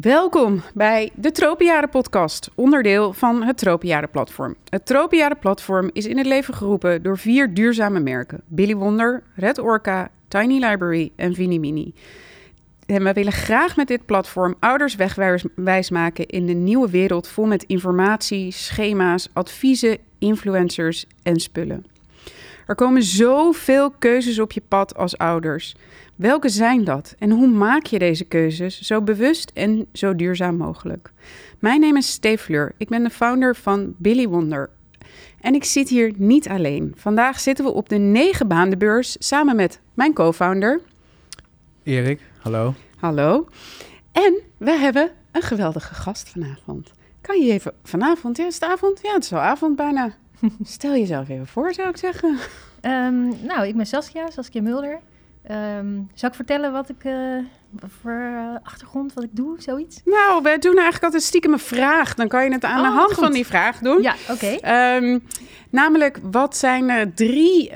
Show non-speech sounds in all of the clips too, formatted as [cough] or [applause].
Welkom bij de Tropenjaren podcast, onderdeel van het Tropenjaren platform. Het Tropenjaren platform is in het leven geroepen door vier duurzame merken: Billy Wonder, Red Orca, Tiny Library en Vinimini. En we willen graag met dit platform ouders wegwijs maken in de nieuwe wereld vol met informatie, schema's, adviezen, influencers en spullen. Er komen zoveel keuzes op je pad als ouders. Welke zijn dat en hoe maak je deze keuzes zo bewust en zo duurzaam mogelijk? Mijn naam is Steve Fleur. Ik ben de founder van Billy Wonder. En ik zit hier niet alleen. Vandaag zitten we op de negen beurs samen met mijn co-founder. Erik, hallo. Hallo. En we hebben een geweldige gast vanavond. Kan je even vanavond, ja, is het avond? Ja, het is al avond bijna. Stel jezelf even voor, zou ik zeggen. Um, nou, ik ben Saskia, Saskia Mulder. Um, zal ik vertellen wat ik uh, voor uh, achtergrond, wat ik doe, zoiets? Nou, we doen eigenlijk altijd stiekem een vraag. Dan kan je het aan oh, de hand goed. van die vraag doen. Ja, oké. Okay. Um, namelijk, wat zijn uh, drie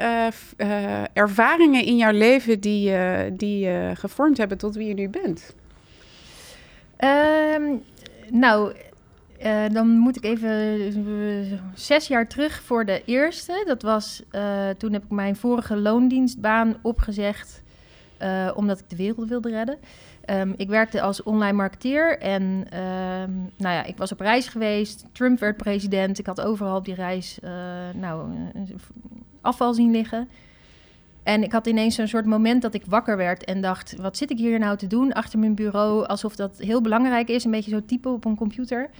ervaringen in jouw leven die, die gevormd hebben tot wie je nu bent? Um, nou, uh, dan moet ik even uh, zes jaar terug voor de eerste. Dat was uh, toen heb ik mijn vorige loondienstbaan opgezegd omdat ik de wereld wilde redden. Um, ik werkte als online marketeer en um, nou ja, ik was op reis geweest. Trump werd president. Ik had overal op die reis nou, afval zien liggen. En ik had ineens zo'n soort moment dat ik wakker werd en dacht: wat zit ik hier nou te doen achter mijn bureau? Alsof dat heel belangrijk is, een beetje zo typen op een computer.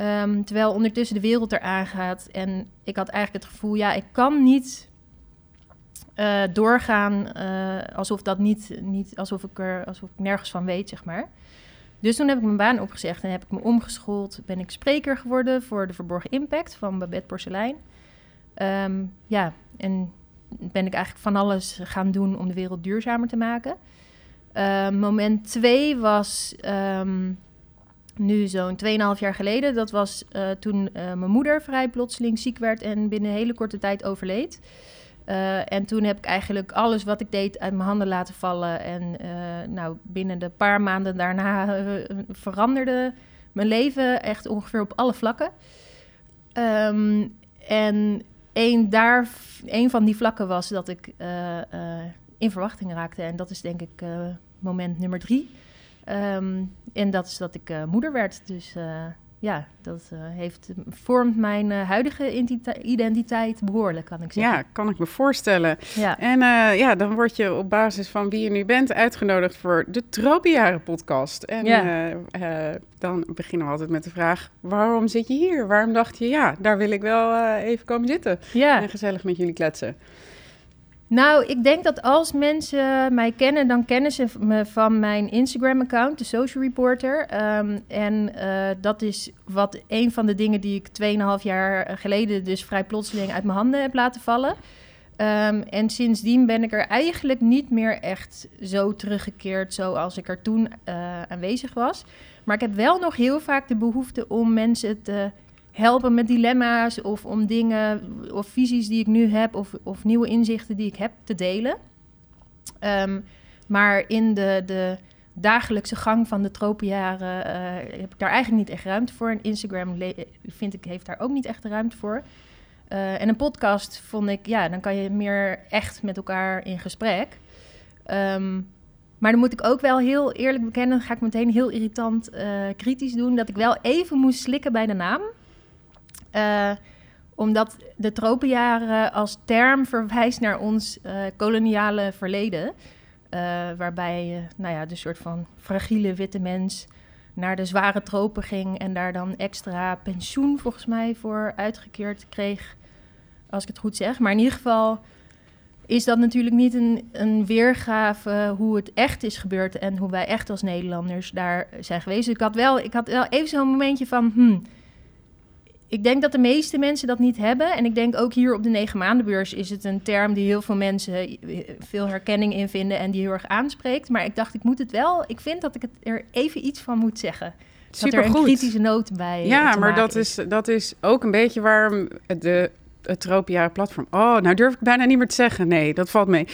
Um, terwijl ondertussen de wereld eraan gaat. En ik had eigenlijk het gevoel, ja, ik kan niet uh, doorgaan uh, alsof dat niet, niet alsof ik er alsof ik nergens van weet, zeg maar. Dus toen heb ik mijn baan opgezegd en heb ik me omgeschoold. Ben ik spreker geworden voor de Verborgen Impact van Babette Porcelein. Um, ja, en ben ik eigenlijk van alles gaan doen om de wereld duurzamer te maken. Uh, moment twee was nu zo'n 2,5 jaar geleden. Dat was uh, toen uh, mijn moeder vrij plotseling ziek werd en binnen een hele korte tijd overleed. Uh, en toen heb ik eigenlijk alles wat ik deed uit mijn handen laten vallen. En nou, binnen de paar maanden daarna veranderde mijn leven echt ongeveer op alle vlakken. Um, en een, daar, een van die vlakken was dat ik in verwachting raakte. En dat is denk ik moment nummer drie. Um, en dat is dat ik uh, moeder werd. Dus uh, ja, dat uh, heeft, vormt mijn huidige identiteit behoorlijk, kan ik zeggen. Ja, kan ik me voorstellen. Ja. En ja, dan word je op basis van wie je nu bent uitgenodigd voor de Tropenjaren podcast. En ja. dan beginnen we altijd met de vraag, waarom zit je hier? Waarom dacht je, ja, daar wil ik wel even komen zitten ja. en gezellig met jullie kletsen? Nou, ik denk dat als mensen mij kennen, dan kennen ze me van mijn Instagram-account, de Social Reporter. Um, en uh, dat is wat een van de dingen die ik 2,5 jaar geleden dus vrij plotseling uit mijn handen heb laten vallen. Um, en sindsdien ben ik er eigenlijk niet meer echt zo teruggekeerd zoals ik er toen uh, aanwezig was. Maar ik heb wel nog heel vaak de behoefte om mensen te helpen met dilemma's of om dingen of visies die ik nu heb of, of nieuwe inzichten die ik heb te delen. Um, maar in de, de dagelijkse gang van de tropenjaren uh, heb ik daar eigenlijk niet echt ruimte voor. En Instagram vind ik heeft daar ook niet echt ruimte voor. Uh, en een podcast vond ik, ja, dan kan je meer echt met elkaar in gesprek. Um, maar dan moet ik ook wel heel eerlijk bekennen, ga ik meteen heel irritant uh, kritisch doen, dat ik wel even moest slikken bij de naam. Uh, omdat de tropenjaren als term verwijst naar ons uh, koloniale verleden. Uh, waarbij nou ja, de soort van fragiele witte mens naar de zware tropen ging en daar dan extra pensioen volgens mij voor uitgekeerd kreeg. Als ik het goed zeg. Maar in ieder geval is dat natuurlijk niet een, een weergave hoe het echt is gebeurd en hoe wij echt als Nederlanders daar zijn geweest. ik had wel, ik had wel even zo'n momentje van. Hmm, ik denk dat de meeste mensen dat niet hebben. En ik denk ook hier op de negen maandenbeurs is het een term die heel veel mensen eh, veel herkenning in vinden en die heel erg aanspreekt. Maar ik dacht, ik moet het wel. Ik vind dat ik het er even iets van moet zeggen. Dat er een kritische noot bij. Ja, maar dat is, dat is ook een beetje waarom de het tropenjaren platform. Oh, nou durf ik bijna niet meer te zeggen. Nee, dat valt mee.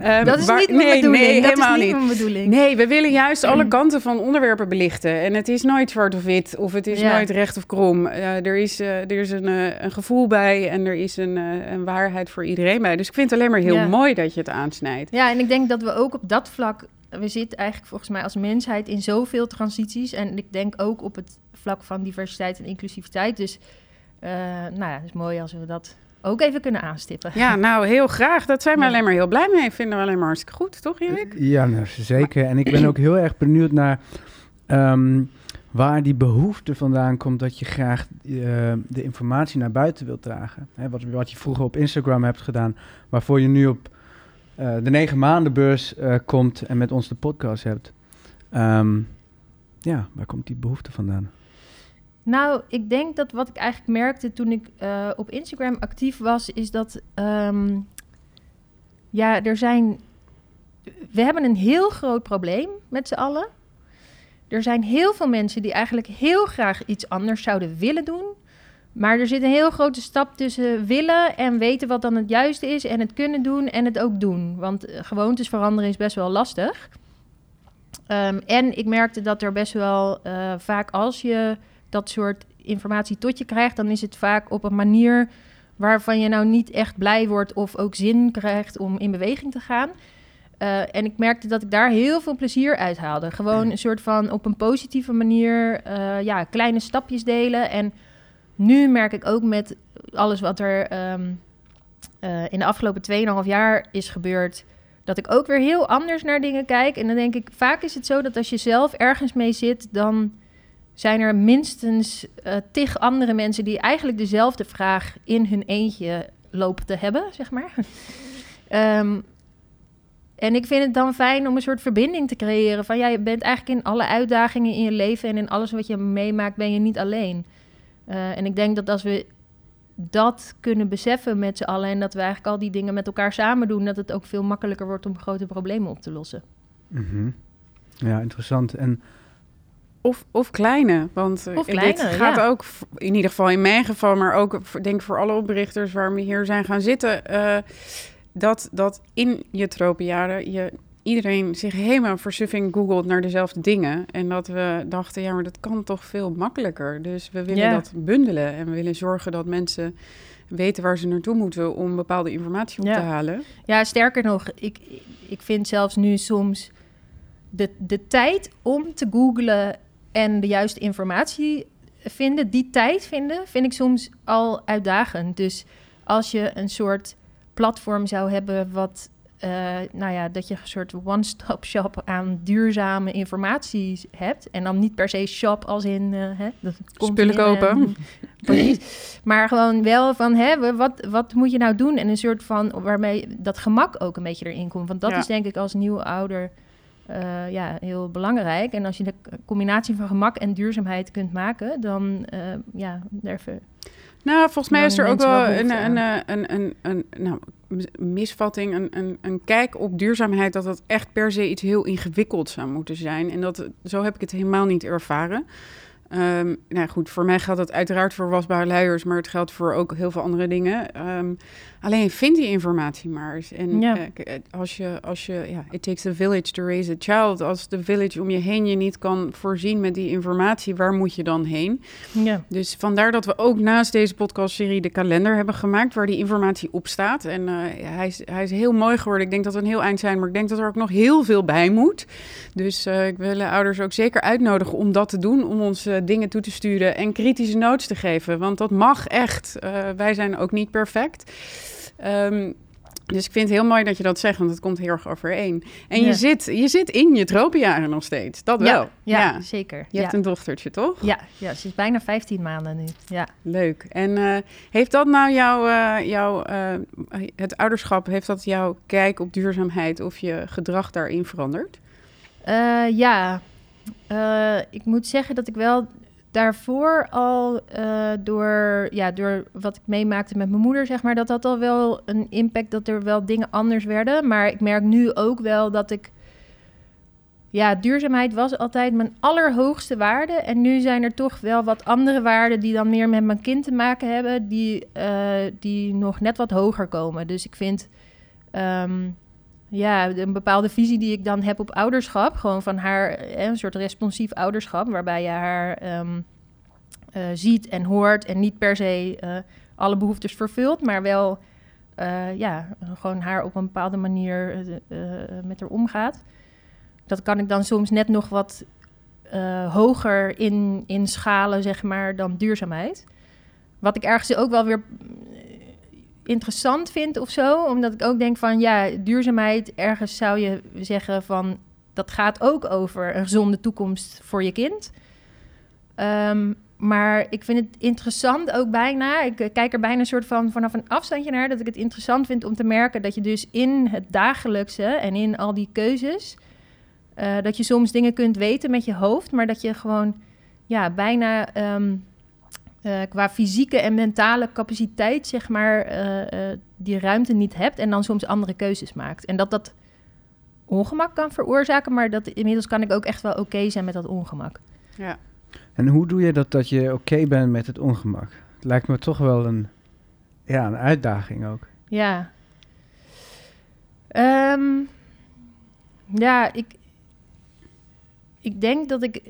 Uh, dat is waar, niet mijn nee, bedoeling. Nee, dat helemaal is niet, mijn bedoeling. Nee, we willen juist alle kanten van onderwerpen belichten. En het is nooit zwart of wit, of het is nooit recht of krom. Uh, er is, uh, er is een, een gevoel bij en er is een, een waarheid voor iedereen bij. Dus ik vind het alleen maar heel mooi dat je het aansnijdt. Ja, en ik denk dat we ook op dat vlak we zitten eigenlijk volgens mij als mensheid in zoveel transities. En ik denk ook op het vlak van diversiteit en inclusiviteit. Dus uh, nou ja, het is mooi als we dat ook even kunnen aanstippen. Ja, nou heel graag. Dat zijn we alleen maar heel blij mee. Vinden we alleen maar hartstikke goed, toch Erik? Ja, nou, zeker. En ik ben ook heel erg benieuwd naar ehm, waar die behoefte vandaan komt dat je graag uh, de informatie naar buiten wilt dragen. Hè, wat, wat je vroeger op Instagram hebt gedaan, waarvoor je nu op uh, de negen maandenbeurs komt en met ons de podcast hebt. Um, ja, waar komt die behoefte vandaan? Nou, ik denk dat wat ik eigenlijk merkte toen ik uh, op Instagram actief was, is dat um, ja, er zijn. We hebben een heel groot probleem met z'n allen. Er zijn heel veel mensen die eigenlijk heel graag iets anders zouden willen doen. Maar er zit een heel grote stap tussen willen en weten wat dan het juiste is en het kunnen doen en het ook doen. Want eh, gewoontes veranderen is best wel lastig. Um, en ik merkte dat er best wel uh, vaak als je dat soort informatie tot je krijgt, dan is het vaak op een manier waarvan je nou niet echt blij wordt of ook zin krijgt om in beweging te gaan. Uh, en ik merkte dat ik daar heel veel plezier uit haalde. Gewoon een soort van op een positieve manier, uh, ja, kleine stapjes delen. En nu merk ik ook met alles wat er um, uh, in de afgelopen 2,5 jaar is gebeurd, dat ik ook weer heel anders naar dingen kijk. En dan denk ik, vaak is het zo dat als je zelf ergens mee zit, dan zijn er minstens uh, tig andere mensen die eigenlijk dezelfde vraag in hun eentje lopen te hebben, zeg maar. um, [laughs] en ik vind het dan fijn om een soort verbinding te creëren van ja, je bent eigenlijk in alle uitdagingen in je leven en in alles wat je meemaakt, ben je niet alleen. Uh, en ik denk dat als we dat kunnen beseffen met z'n allen en dat we eigenlijk al die dingen met elkaar samen doen, dat het ook veel makkelijker wordt om grote problemen op te lossen. Mm -hmm. Ja, interessant. En of, of kleine, want eh, of kleine, dit gaat ook, in ieder geval in mijn geval, maar ook denk ik voor alle oprichters waar we hier zijn gaan zitten, uh, dat, dat in je tropenjaren je iedereen zich helemaal versuffing googelt naar dezelfde dingen. En dat we dachten, ja, maar dat kan toch veel makkelijker. Dus we willen dat bundelen en we willen zorgen dat mensen weten waar ze naartoe moeten om bepaalde informatie op te halen. Ja, sterker nog, ik, ik vind zelfs nu soms de, de tijd om te googlen en de juiste informatie vinden, die tijd vinden, vind ik soms al uitdagend. Dus als je een soort platform zou hebben wat uh, nou ja, dat je een soort one-stop shop aan duurzame informatie hebt. En dan niet per se shop als in... Uh, hè, Spullen kopen. [laughs] maar gewoon wel van, hè, wat, wat moet je nou doen? En een soort van, waarmee dat gemak ook een beetje erin komt. Want dat is denk ik als nieuwe ouder uh, ja, heel belangrijk. En als je de combinatie van gemak en duurzaamheid kunt maken, dan uh, ja, durven. Nou, volgens mij is er ook wel een, een, een, een, een, nou, misvatting, een, een, een kijk op duurzaamheid, dat dat echt per se iets heel ingewikkeld zou moeten zijn. En dat, zo heb ik het helemaal niet ervaren. Um, nou goed, voor mij geldt dat uiteraard voor wasbare luiers, maar het geldt voor ook heel veel andere dingen. Um, alleen vind die informatie maar eens. En ja. uh, als je, als je, ja, it takes a village to raise a child. Als de village om je heen je niet kan voorzien met die informatie, waar moet je dan heen? Ja. Dus vandaar dat we ook naast deze podcastserie de kalender hebben gemaakt, waar die informatie op staat. En uh, hij, is, hij is heel mooi geworden. Ik denk dat we een heel eind zijn, maar ik denk dat er ook nog heel veel bij moet. Dus uh, ik wil ouders ook zeker uitnodigen om dat te doen, om ons dingen toe te sturen en kritische notes te geven. Want dat mag echt. Wij zijn ook niet perfect. Um, dus ik vind het heel mooi dat je dat zegt, want het komt heel erg overeen. En je, zit, je zit in je tropenjaren nog steeds, dat wel. Ja, ja, zeker. Je hebt een dochtertje, toch? Ja, ja, ze is bijna 15 maanden nu. Ja. Leuk. En uh, heeft dat nou jouw, uh, jou, uh, het ouderschap, heeft dat jouw kijk op duurzaamheid of je gedrag daarin veranderd? ja, ik moet zeggen dat ik wel daarvoor al uh, door, ja, door wat ik meemaakte met mijn moeder, zeg maar, dat had al wel een impact dat er wel dingen anders werden. Maar ik merk nu ook wel dat ik ja, duurzaamheid was altijd mijn allerhoogste waarde. En nu zijn er toch wel wat andere waarden die dan meer met mijn kind te maken hebben, die, uh, die nog net wat hoger komen. Dus ik vind um, ja, een bepaalde visie die ik dan heb op ouderschap, gewoon van haar eh, een soort responsief ouderschap, waarbij je haar um, uh, ziet en hoort en niet per se uh, alle behoeftes vervult, maar wel ja, gewoon haar op een bepaalde manier met haar omgaat dat kan ik dan soms net nog wat hoger in, in schalen, zeg maar, dan duurzaamheid. Wat ik ergens ook wel weer eh, interessant vind of zo. Omdat ik ook denk van, ja, duurzaamheid, ergens zou je zeggen van... dat gaat ook over een gezonde toekomst voor je kind. Um, maar ik vind het interessant ook bijna. Ik kijk er bijna een soort van vanaf een afstandje naar. Dat ik het interessant vind om te merken dat je dus in het dagelijkse en in al die keuzes uh, dat je soms dingen kunt weten met je hoofd, maar dat je gewoon ja, bijna um, uh, qua fysieke en mentale capaciteit, zeg maar, uh, die ruimte niet hebt en dan soms andere keuzes maakt. En dat dat ongemak kan veroorzaken, maar dat inmiddels kan ik ook echt wel oké zijn met dat ongemak. Ja. En hoe doe je dat dat je oké bent met het ongemak? Het lijkt me toch wel een, ja, een uitdaging ook. Ja. Um, ja, ik, ik denk dat ik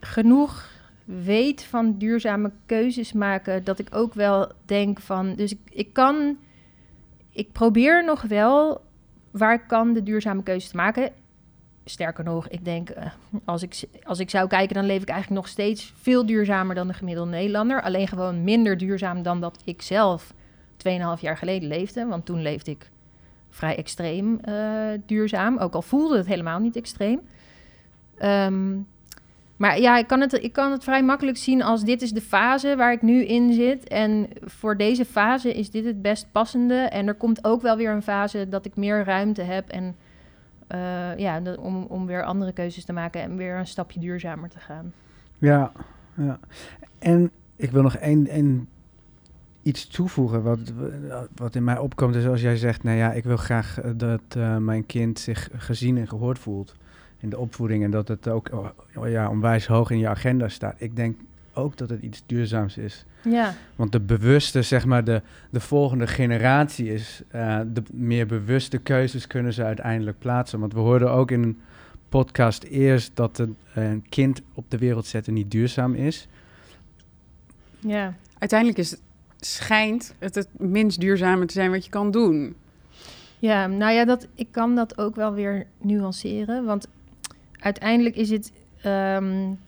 genoeg weet van duurzame keuzes maken, dat ik ook wel denk van, dus ik, ik kan, ik probeer nog wel waar ik kan de duurzame keuzes te maken. Sterker nog, ik denk, uh, als, ik, als ik zou kijken, dan leef ik eigenlijk nog steeds veel duurzamer dan de gemiddelde Nederlander. Alleen gewoon minder duurzaam dan dat ik zelf 2,5 jaar geleden leefde. Want toen leefde ik vrij extreem uh, duurzaam, ook al voelde het helemaal niet extreem. Um, maar ja, ik kan, het, ik kan het vrij makkelijk zien als dit is de fase waar ik nu in zit. En voor deze fase is dit het best passende. En er komt ook wel weer een fase dat ik meer ruimte heb. En uh, ja, om, om weer andere keuzes te maken en weer een stapje duurzamer te gaan. Ja, ja. En ik wil nog één, één iets toevoegen wat, wat in mij opkomt. is als jij zegt, nou ja, ik wil graag eh, dat uh, mijn kind zich gezien en gehoord voelt in de opvoeding en dat het ook oh, oh, ja, onwijs hoog in je agenda staat. Ik denk ook dat het iets duurzaams is. Ja. Want de bewuste, zeg maar, de, de volgende generatie is, uh, de meer bewuste keuzes kunnen ze uiteindelijk plaatsen. Want we hoorden ook in een podcast eerst dat een, een kind op de wereld zetten niet duurzaam is. Ja. Uiteindelijk is, schijnt het het minst duurzame te zijn wat je kan doen. Ja, nou ja, dat, ik kan dat ook wel weer nuanceren. Want uiteindelijk is het, um,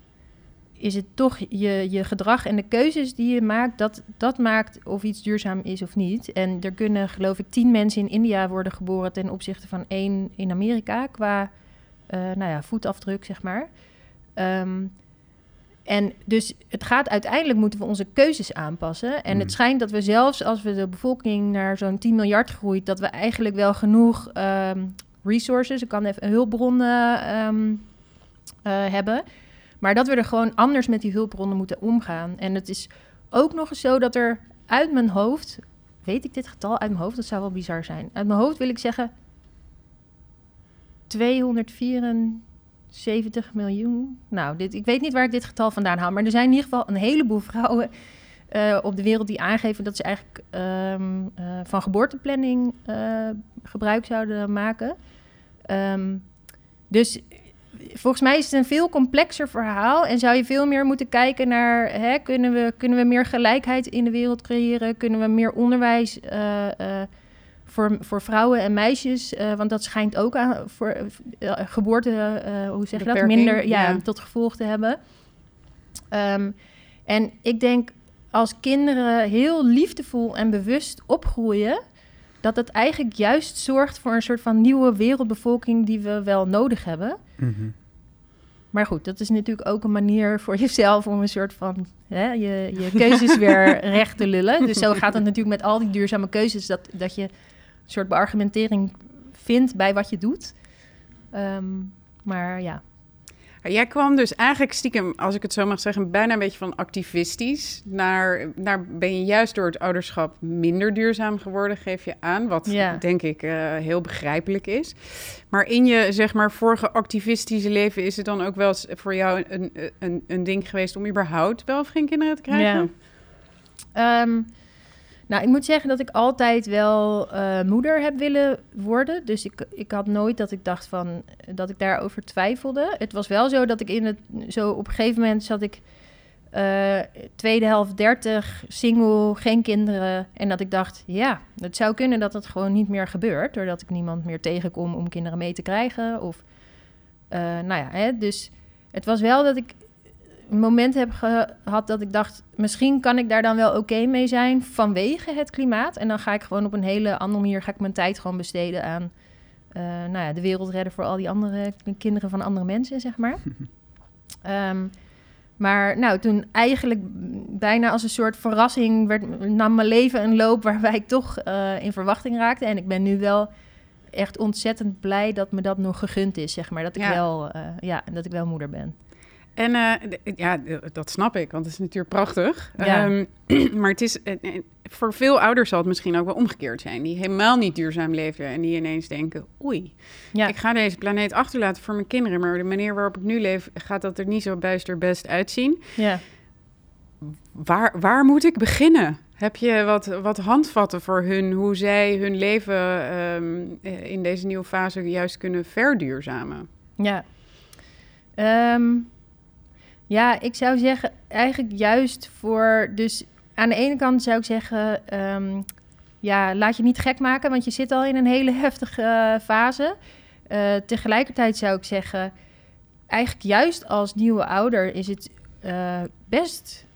is het toch je, je gedrag en de keuzes die je maakt, dat, dat maakt of iets duurzaam is of niet. En er kunnen, geloof ik, tien mensen in India worden geboren ten opzichte van één in Amerika qua uh, nou ja, voetafdruk, zeg maar. Um, en dus het gaat uiteindelijk moeten we onze keuzes aanpassen. En het mm. schijnt dat we zelfs als we de bevolking naar zo'n 10 miljard groeit, dat we eigenlijk wel genoeg um, resources, ik kan even hulpbronnen um, uh, hebben. Maar dat we er gewoon anders met die hulpbronnen moeten omgaan. En het is ook nog eens zo dat er uit mijn hoofd, weet ik dit getal uit mijn hoofd, dat zou wel bizar zijn. Uit mijn hoofd wil ik zeggen 274 miljoen. Nou, dit, ik weet niet waar ik dit getal vandaan haal, maar er zijn in ieder geval een heleboel [laughs] vrouwen uh, op de wereld die aangeven dat ze eigenlijk uh, van geboorteplanning gebruik zouden maken. Um, dus volgens mij is het een veel complexer verhaal en zou je veel meer moeten kijken naar hè, kunnen, we, kunnen we meer gelijkheid in de wereld creëren? Kunnen we meer onderwijs uh, uh, voor, voor vrouwen en meisjes? Uh, want dat schijnt ook aan voor geboorte, hoe zeg je dat? Minder ja, ja, tot gevolg te hebben. Um, en ik denk als kinderen heel liefdevol en bewust opgroeien dat het eigenlijk juist zorgt voor een soort van nieuwe wereldbevolking die we wel nodig hebben. Mm -hmm. Maar goed, dat is natuurlijk ook een manier voor [laughs] jezelf om een soort van hè, je, je keuzes weer [laughs] recht te lullen. Dus zo gaat het natuurlijk met al die duurzame keuzes, dat, dat je een soort beargumentering vindt bij wat je doet. Um, maar ja. Jij kwam dus eigenlijk stiekem, als ik het zo mag zeggen, bijna een beetje van activistisch naar, naar ben je juist door het ouderschap minder duurzaam geworden, geef je aan, wat Ja. denk ik eh, heel begrijpelijk is. Maar in je zeg maar vorige activistische leven is het dan ook wel eens voor jou een, een, een ding geweest om überhaupt wel of geen kinderen te krijgen? Ehm, nou, ik moet zeggen dat ik altijd wel eh, moeder heb willen worden. Dus ik, ik had nooit dat ik dacht van dat ik daarover twijfelde. Het was wel zo dat ik in het zo op een gegeven moment zat ik eh, tweede helft 30, single, geen kinderen. En dat ik dacht, ja, het zou kunnen dat het gewoon niet meer gebeurt. Doordat ik niemand meer tegenkom om kinderen mee te krijgen. Of, eh, nou ja, hè, dus het was wel dat ik een moment heb gehad dat ik dacht... misschien kan ik daar dan wel oké mee zijn vanwege het klimaat. En dan ga ik gewoon op een hele andere manier... ga ik mijn tijd gewoon besteden aan... eh, nou ja, de wereld redden voor al die andere kinderen van andere mensen, zeg maar. [laughs] Ehm, maar nou, toen eigenlijk bijna als een soort verrassing... Werd, nam mijn leven een loop waarbij ik toch eh, in verwachting raakte. En ik ben nu wel echt ontzettend blij dat me dat nog gegund is, zeg maar. Dat ik, Ja. wel, eh, ja, dat ik wel moeder ben. En eh, ja, dat snap ik, want het is natuurlijk prachtig. Ja. Ehm, [clears throat] maar het is, eh, eh, voor veel ouders zal het misschien ook wel omgekeerd zijn. Die helemaal niet duurzaam leven en die ineens denken... oei, Ja. ik ga deze planeet achterlaten voor mijn kinderen... maar de manier waarop ik nu leef gaat dat er niet zo buister best uitzien. Ja. Waar, waar moet ik beginnen? Heb je wat, wat handvatten voor hun, hoe zij hun leven ehm, eh, in deze nieuwe fase juist kunnen verduurzamen? Ja. Ehm, ja, ik zou zeggen, eigenlijk juist voor. Dus aan de ene kant zou ik zeggen. ehm, ja, laat je niet gek maken, want je zit al in een hele [laughs] heftige eh, fase. Eh, tegelijkertijd zou ik zeggen. Eigenlijk juist als nieuwe ouder is het eh, best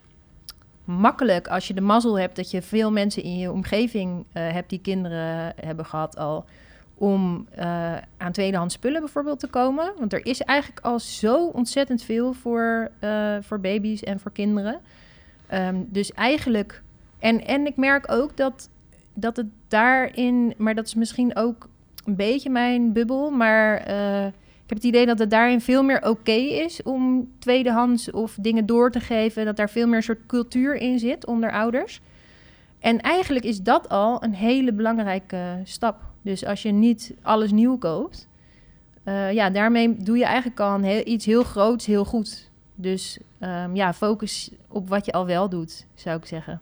makkelijk als je de mazzel hebt dat je veel mensen in je omgeving hebt die kinderen hebben gehad al om eh, aan tweedehands spullen bijvoorbeeld te komen. Want er is eigenlijk al zo ontzettend veel voor, eh, voor baby's en voor kinderen. Ehm, dus eigenlijk... En, en ik merk ook dat, dat het daarin... Maar dat is misschien ook een beetje mijn bubbel. Maar eh, ik heb het idee dat het daarin veel meer oké is... om tweedehands of dingen door te geven. Dat daar veel meer soort cultuur in zit onder ouders. En eigenlijk is dat al een hele belangrijke stap. Dus als je niet alles nieuw koopt, eh, ja, daarmee doe je eigenlijk al een heel, iets heel groots, heel goed. Dus ehm, ja, focus op wat je al wel doet, zou ik zeggen.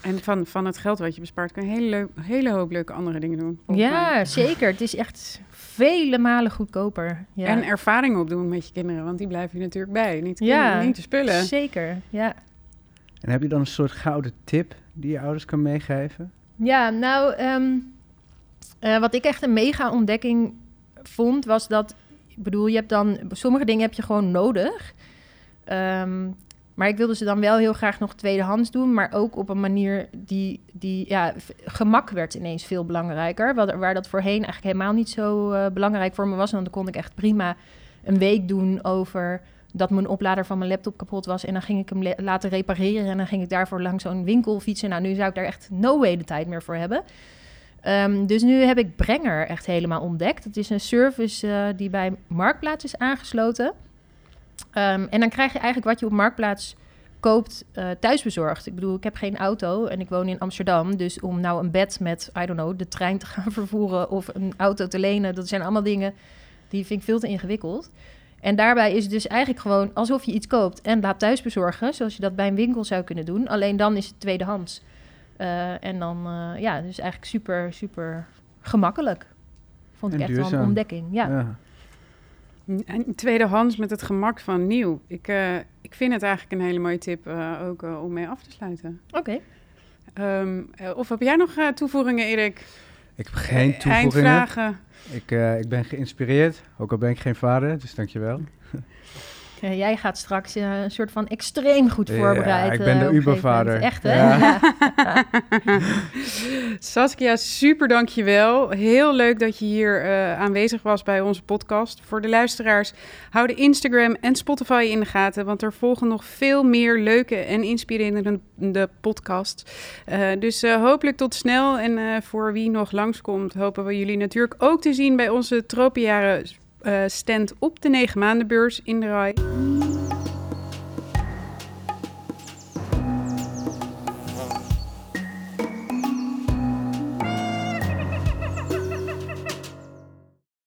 En van, van het geld wat je bespaart, kan je een hele, leuk, hele hoop leuke andere dingen doen. mij. Ja, zeker. Het is echt vele malen goedkoper. Ja. En ervaring opdoen met je kinderen, want die blijven je natuurlijk bij. Niet, Ja, niet te spullen. Zeker, ja. En heb je dan een soort gouden tip die je ouders kan meegeven? Ja, nou, ehm, eh, wat ik echt een mega ontdekking vond, was dat, ik bedoel, je hebt dan, sommige dingen heb je gewoon nodig. Ehm, maar ik wilde ze dan wel heel graag nog tweedehands doen, maar ook op een manier die, die ja, gemak werd ineens veel belangrijker. Wat, waar dat voorheen eigenlijk helemaal niet zo eh, belangrijk voor me was. En dan kon ik echt prima een week doen over dat mijn oplader van mijn laptop kapot was. En dan ging ik hem laten repareren. En dan ging ik daarvoor langs zo'n winkel fietsen. Nou, nu zou ik daar echt no way de tijd meer voor hebben. Ehm, dus nu heb ik Brenger echt helemaal ontdekt. Het is een service eh, die bij Marktplaats is aangesloten. Ehm, en dan krijg je eigenlijk wat je op Marktplaats koopt eh, thuisbezorgd. Ik bedoel, ik heb geen auto en ik woon in Amsterdam. Dus om nou een bed met, I don't know, de trein te [laughs] gaan vervoeren... of een auto te lenen, dat zijn allemaal dingen... die vind ik veel te ingewikkeld. En daarbij is het dus eigenlijk gewoon alsof je iets koopt en laat thuis bezorgen, zoals je dat bij een winkel zou kunnen doen. Alleen dan is het tweedehands. Eh, en dan, eh, ja, dus eigenlijk super, super gemakkelijk. Vond ik En echt wel een ontdekking. Ja. En tweedehands met het gemak van nieuw. Ik, eh, ik vind het eigenlijk een hele mooie tip eh, ook om mee af te sluiten. Oké. Ehm, eh, of heb jij nog eh, toevoegingen, Erik? Ik heb geen Eh, toevoegingen. Eindvragen. Ik, eh, ik ben geïnspireerd, ook al ben ik geen vader, dus dankjewel. Eh, jij gaat straks eh, een soort van extreem goed Ja, voorbereid. ik ben eh, de gegeven Ubervader. Echt, hè? Ja. Ja. [laughs] Saskia, super dankjewel. Heel leuk dat je hier eh, aanwezig was bij onze podcast. Voor de luisteraars, hou de Instagram en Spotify in de gaten, want er volgen nog veel meer leuke en inspirerende podcasts. Eh, dus eh, hopelijk tot snel. En eh, voor wie nog langskomt, hopen we jullie natuurlijk ook te zien bij onze Tropenjaren eh, stand op de 9 maandenbeurs in de RAI.